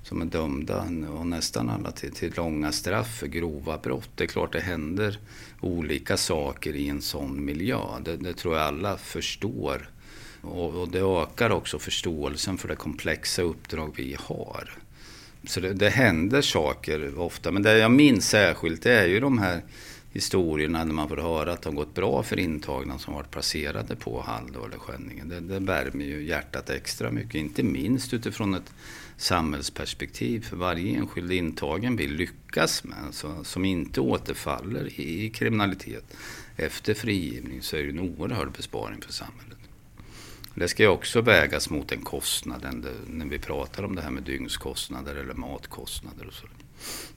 som är dömda och nästan alla till, till långa straff för grova brott. Det är klart det händer olika saker i en sån miljö. Det, det tror jag alla förstår. Och, och, det ökar också förståelsen för det komplexa uppdrag vi har. Så det, det händer saker ofta. Men det jag minns särskilt det är ju de här historierna när man får höra att det har gått bra för intagna som varit placerade på Hall eller Skänningen. Det, det värmer ju hjärtat extra mycket, inte minst utifrån ett samhällsperspektiv. För varje enskild intagen vi lyckas med, alltså, som inte återfaller i, i kriminalitet efter frigivning, så är det en oerhörd besparing för samhället. Det ska ju också vägas mot den kostnaden när vi pratar om det här med dygnskostnader eller matkostnader och så.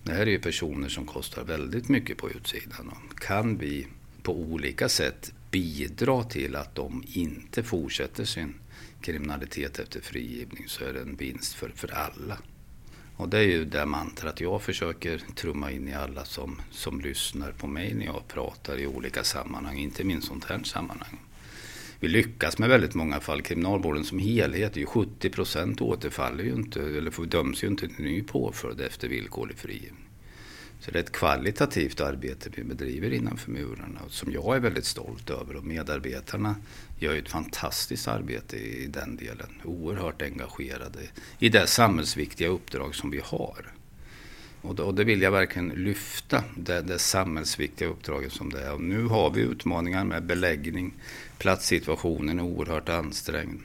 Det här är ju personer som kostar väldigt mycket på utsidan. Kan vi på olika sätt bidra till att de inte fortsätter sin kriminalitet efter frigivning så är det en vinst för, för alla. Och det är ju det mantrat jag försöker trumma in i alla som, som lyssnar på mig när jag pratar i olika sammanhang, inte minst sånt här sammanhang vi lyckas med väldigt många fall. Kriminalvården som helhet, är ju 70 procent återfaller ju inte, eller döms ju inte till ny påföljd efter villkorlig frigivning. Så det är ett kvalitativt arbete vi bedriver innanför murarna som jag är väldigt stolt över och medarbetarna gör ju ett fantastiskt arbete i den delen. Oerhört engagerade i det samhällsviktiga uppdrag som vi har. Och det, och det vill jag verkligen lyfta, det, det samhällsviktiga uppdraget som det är. Och nu har vi utmaningar med beläggning, platssituationen är oerhört ansträngd.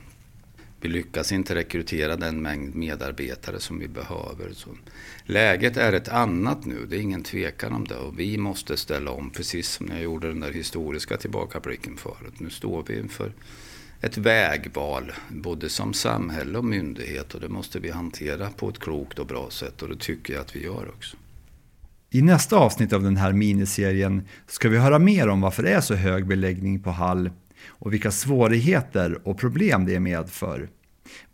Vi lyckas inte rekrytera den mängd medarbetare som vi behöver. Så läget är ett annat nu, det är ingen tvekan om det. Och vi måste ställa om, precis som jag gjorde den där historiska tillbakablicken förut. Nu står vi inför ett vägval, både som samhälle och myndighet. Och det måste vi hantera på ett klokt och bra sätt. Och det tycker jag att vi gör också. I nästa avsnitt av den här miniserien ska vi höra mer om varför det är så hög beläggning på Hall och vilka svårigheter och problem det medför.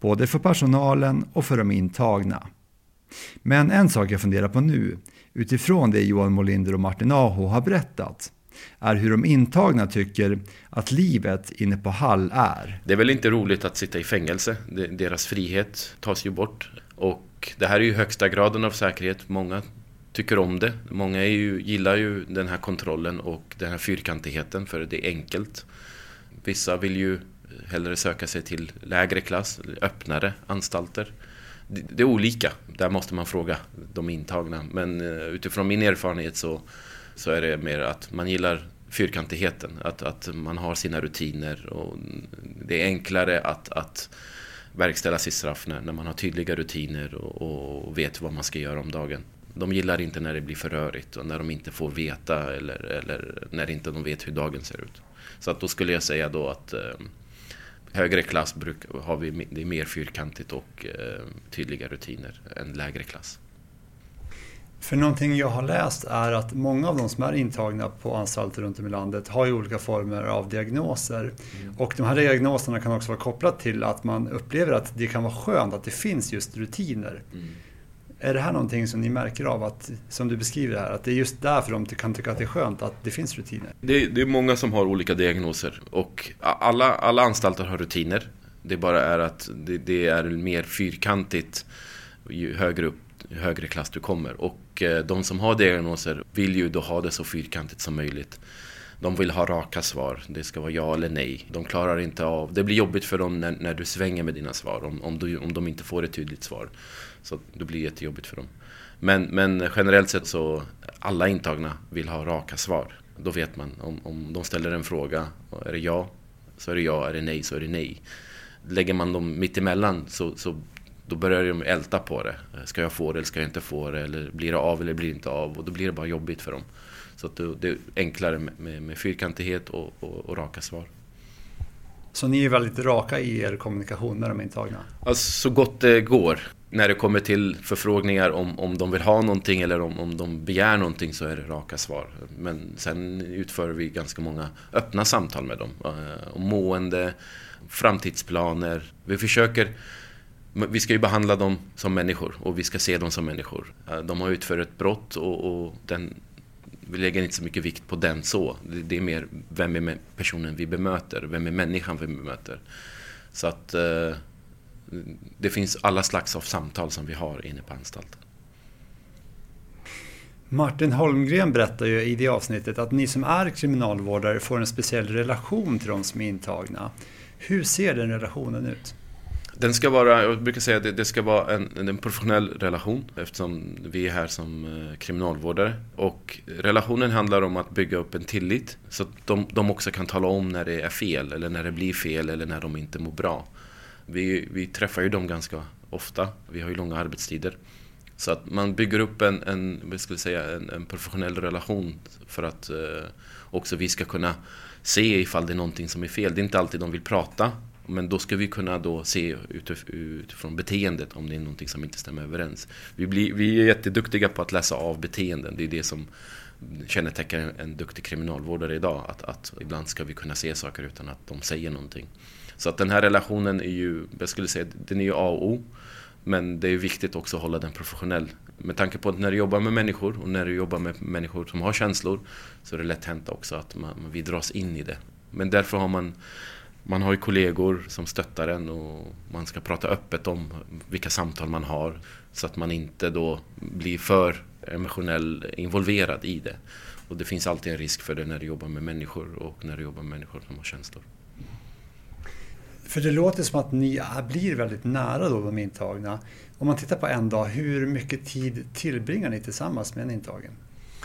Både för personalen och för de intagna. Men en sak jag funderar på nu, utifrån det Johan Molinder och Martin Aho har berättat, är hur de intagna tycker att livet inne på Hall är. Det är väl inte roligt att sitta i fängelse. Deras frihet tas ju bort. Och det här är ju högsta graden av säkerhet. Många tycker om det. Många är ju, gillar ju den här kontrollen och den här fyrkantigheten för det är enkelt. Vissa vill ju hellre söka sig till lägre klass, öppnare anstalter. Det, är olika, där måste man fråga de intagna. Men eh, utifrån min erfarenhet så, så är det mer att man gillar fyrkantigheten. Att, att man har sina rutiner och det är enklare att, att verkställa sitt straff när, när man har tydliga rutiner och, och vet vad man ska göra om dagen. De gillar inte när det blir för rörigt och när de inte får veta eller, eller när inte de vet hur dagen ser ut. Så att då skulle jag säga då att eh, högre klass bruk, har vi, det är mer fyrkantigt och eh, tydliga rutiner än lägre klass. För någonting jag har läst är att många av de som är intagna på anstalter runt om i landet har ju olika former av diagnoser. Mm. Och de här diagnoserna kan också vara kopplat till att man upplever att det kan vara skönt att det finns just rutiner. Mm. Är det här någonting som ni märker av, att, som du beskriver här, att det är just därför de kan tycka att det är skönt att det finns rutiner? Det, det är många som har olika diagnoser och alla, alla anstalter har rutiner. Det bara är att det, det är mer fyrkantigt ju högre upp högre klass du kommer. Och eh, de som har diagnoser vill ju då ha det så fyrkantigt som möjligt. De vill ha raka svar. Det ska vara ja eller nej. De klarar inte av... Det blir jobbigt för dem när, när du svänger med dina svar. Om, om, du, om de inte får ett tydligt svar. Så det blir jättejobbigt för dem. Men, men generellt sett så alla intagna vill ha raka svar. Då vet man om, om de ställer en fråga. Är det ja så är det ja. Är det nej så är det nej. Lägger man dem mitt emellan så, så då börjar de älta på det. Ska jag få det eller ska jag inte få det? Eller blir det av eller blir det inte av? Och då blir det bara jobbigt för dem. Så det är enklare med, med fyrkantighet och, och, och, raka svar. Så ni är väldigt raka i er kommunikation med de intagna? Alltså, så gott det går. När det kommer till förfrågningar om, om de vill ha någonting eller om, om de begär någonting så är det raka svar. Men sen utför vi ganska många öppna samtal med dem. Eh, om mående, framtidsplaner. Vi försöker vi ska ju behandla dem som människor och vi ska se dem som människor. Eh, de har utfört ett brott och, och den, vi lägger inte så mycket vikt på den så. Det, det är mer, vem är personen vi bemöter? Vem är människan vi bemöter? Så att eh, det finns alla slags av samtal som vi har inne på anstalten. Martin Holmgren berättar ju i det avsnittet att ni som är kriminalvårdare får en speciell relation till de som är intagna. Hur ser den relationen ut? Den ska vara, jag brukar säga att det, det ska vara en, en, professionell relation eftersom vi är här som eh, kriminalvårdare. Och relationen handlar om att bygga upp en tillit så att de, de också kan tala om när det är fel eller när det blir fel eller när de inte mår bra. Vi, vi träffar ju dem ganska ofta, vi har ju långa arbetstider. Så att man bygger upp en, en, vad ska vi säga, en, en professionell relation för att eh, också vi ska kunna se ifall det är någonting som är fel. Det är inte alltid de vill prata men då ska vi kunna då se utifrån beteendet om det är någonting som inte stämmer överens. Vi, blir, vi är jätteduktiga på att läsa av beteenden. Det är det som kännetecknar en, en duktig kriminalvårdare idag. Att, att ibland ska vi kunna se saker utan att de säger någonting. Så att den här relationen är ju, jag skulle säga, den är ju A och O. Men det är viktigt också att hålla den professionell. Med tanke på att när du jobbar med människor och när du jobbar med människor som har känslor så är det lätt hänt också att man, vi dras in i det. Men därför har man man har ju kollegor som stöttar en och man ska prata öppet om vilka samtal man har så att man inte då blir för emotionellt involverad i det. Och det finns alltid en risk för det när du jobbar med människor och när du jobbar med människor som har känslor. För det låter som att ni blir väldigt nära då de intagna. Om man tittar på en dag, hur mycket tid tillbringar ni tillsammans med en intagen?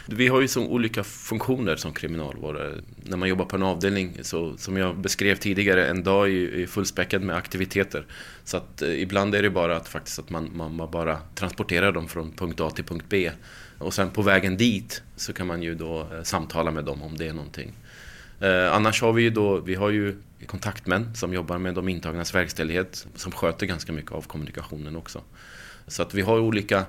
Vi har ju så olika funktioner som kriminalvårdare. När man jobbar på en avdelning, så, som jag beskrev tidigare, en dag är fullspäckad med aktiviteter. Så att eh, ibland är det bara att, faktiskt att man, man bara transporterar dem från punkt A till punkt B. Och sen på vägen dit så kan man ju då eh, samtala med dem om det är någonting. Eh, annars har vi ju då, vi har ju kontaktmän som jobbar med de intagnas verkställighet som sköter ganska mycket av kommunikationen också. Så att vi har olika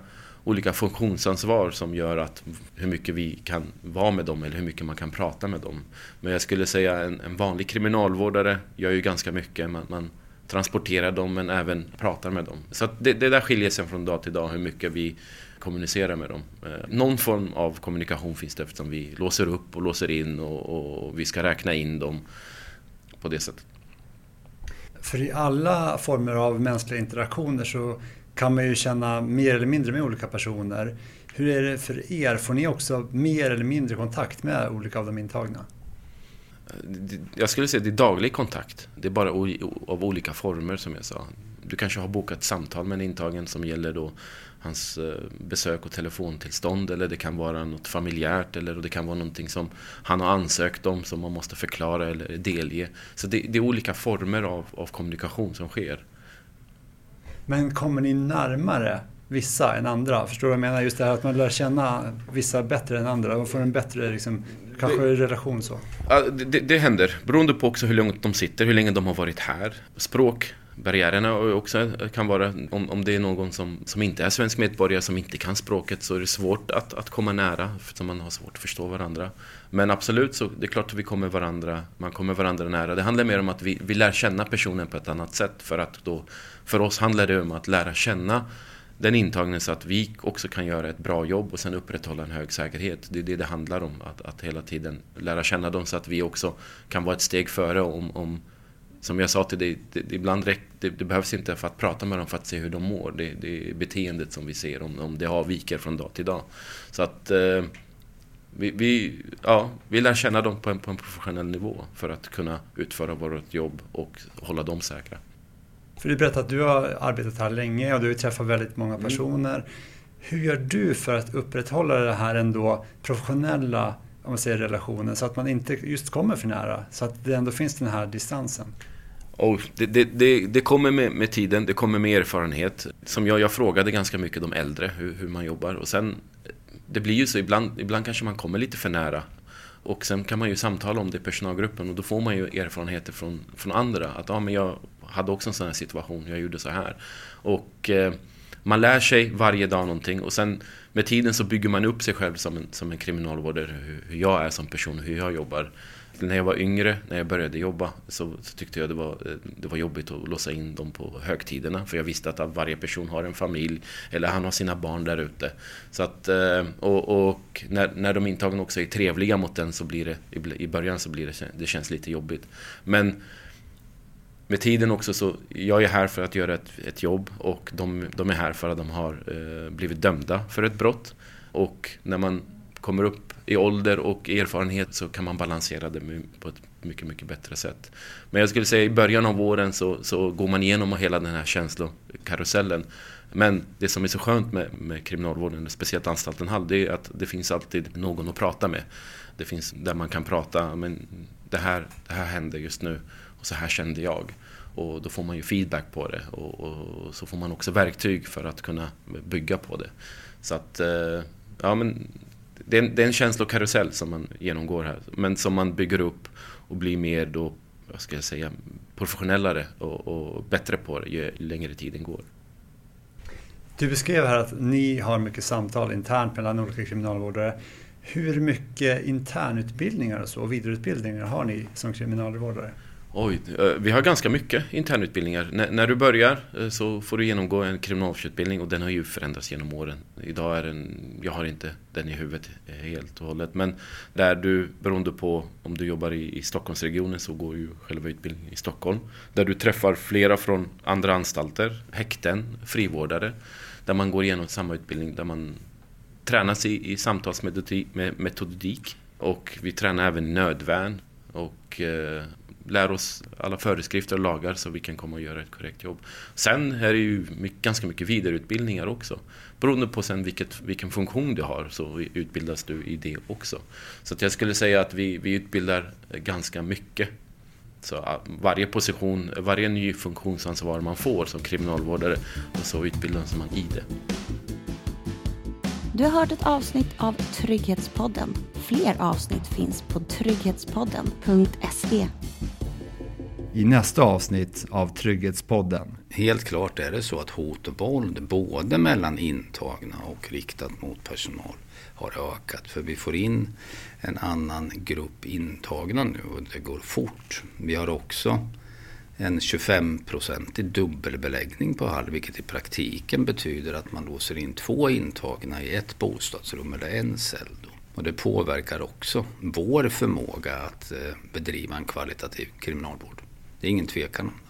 olika funktionsansvar som gör att hur mycket vi kan vara med dem eller hur mycket man kan prata med dem. Men jag skulle säga en, en vanlig kriminalvårdare gör ju ganska mycket. Man, man transporterar dem men även pratar med dem. Så det, det där skiljer sig från dag till dag hur mycket vi kommunicerar med dem. Eh, någon form av kommunikation finns det eftersom vi låser upp och låser in och, och vi ska räkna in dem på det sättet. För i alla former av mänskliga interaktioner så kan man ju känna mer eller mindre med olika personer. Hur är det för er? Får ni också mer eller mindre kontakt med olika av de intagna? Jag skulle säga att det är daglig kontakt. Det är bara av olika former som jag sa. Du kanske har bokat samtal med en intagen som gäller då hans eh, besök och telefontillstånd eller det kan vara något familjärt eller det kan vara någonting som han har ansökt om som man måste förklara eller delge. Så det, det är olika former av, av kommunikation som sker. Men kommer ni närmare vissa än andra? Förstår du vad jag menar? Just det här att man lär känna vissa bättre än andra och får en bättre liksom, kanske det, relation så. Ja, det, det händer, beroende på också hur långt de sitter, hur länge de har varit här. Språk barriärerna också kan vara, om, om det är någon som, som inte är svensk medborgare, som inte kan språket, så är det svårt att, att komma nära, för man har svårt att förstå varandra. Men absolut, så det är klart att vi kommer varandra, man kommer varandra nära. Det handlar mer om att vi, vi lär känna personen på ett annat sätt, för att då, för oss handlar det om att lära känna den intagne så att vi också kan göra ett bra jobb och sen upprätthålla en hög säkerhet. Det är det det handlar om, att, att hela tiden lära känna dem så att vi också kan vara ett steg före om, om som jag sa till dig, det, ibland räck, det, det, behövs inte för att prata med dem för att se hur de mår. Det, det är beteendet som vi ser, om, om det avviker från dag till dag. Så att eh, vi, vi, ja, vi lär känna dem på en, på en professionell nivå för att kunna utföra vårt jobb och hålla dem säkra. För du berättade att du har arbetat här länge och du har träffat väldigt många mm. personer. Mm. Hur gör du för att upprätthålla det här ändå professionella om man säger relationen så att man inte just kommer för nära? Så att det ändå finns den här distansen. Oh, det, det, det, det, kommer med, med, tiden, det kommer med erfarenhet. Som jag, jag frågade ganska mycket de äldre hur, hur, man jobbar och sen det blir ju så ibland, ibland kanske man kommer lite för nära och sen kan man ju samtala om det i personalgruppen och då får man ju erfarenheter från, från andra. Att ja, men jag hade också en sån här situation, jag gjorde så här. Och eh, man lär sig varje dag någonting och sen med tiden så bygger man upp sig själv som en, som en kriminalvårdare, hur, hur jag är som person, hur jag jobbar när jag var yngre, när jag började jobba, så, så, tyckte jag det var, eh, det var jobbigt att låsa in dem på högtiderna. För jag visste att varje person har en familj, eller han har sina barn där ute. Så att, eh, och, och när, när de intagna också är trevliga mot den så blir det, i början så blir det, det känns lite jobbigt. Men med tiden också så, jag är här för att göra ett, ett jobb och de, de är här för att de har eh, blivit dömda för ett brott. Och när man kommer upp i ålder och erfarenhet så kan man balansera det på ett mycket, mycket bättre sätt. Men jag skulle säga i början av våren så, så går man igenom hela den här känslokarusellen. Men det som är så skönt med, med kriminalvården, speciellt anstalten Hall, det är att det finns alltid någon att prata med. Det finns där man kan prata, men det här, det här händer just nu så här kände jag. Och då får man ju feedback på det och, och så får man också verktyg för att kunna bygga på det. Så att, eh, ja men det är, en, det är en känslokarusell som man genomgår här. Men som man bygger upp och blir mer då, vad ska jag säga, professionellare och, och bättre på det ju längre tiden går. Du beskrev här att ni har mycket samtal internt mellan olika kriminalvårdare. Hur mycket internutbildningar och så, vidareutbildningar har ni som kriminalvårdare? Oj, eh, vi har ganska mycket internutbildningar. N när du börjar eh, så får du genomgå en kriminalvårdsutbildning och den har ju förändrats genom åren. Idag är den, jag har inte den i huvudet eh, helt och hållet, men där du, beroende på om du jobbar i, i Stockholmsregionen så går ju själva utbildningen i Stockholm. Där du träffar flera från andra anstalter, häkten, frivårdare, där man går igenom samma utbildning, där man tränas i, i samtalsmetodik och vi tränar även nödvärn och eh, lär oss alla föreskrifter och lagar så vi kan komma och göra ett korrekt jobb. Sen är det ju mycket, ganska mycket vidareutbildningar också. Beroende på sen vilket, vilken funktion du har så utbildas du i det också. Så att jag skulle säga att vi, vi utbildar ganska mycket. Så varje position, varje ny funktionsansvar man får som kriminalvårdare så utbildas man i det. Du har hört ett avsnitt av Trygghetspodden. Fler avsnitt finns på trygghetspodden.se i nästa avsnitt av Trygghetspodden. Helt klart är det så att hot och våld både mellan intagna och riktat mot personal har ökat. För vi får in en annan grupp intagna nu och det går fort. Vi har också en 25-procentig dubbelbeläggning på Hall vilket i praktiken betyder att man låser in två intagna i ett bostadsrum eller en cell. Då. Och det påverkar också vår förmåga att eh, bedriva en kvalitativ kriminalvård. Det är ingen tvekan om.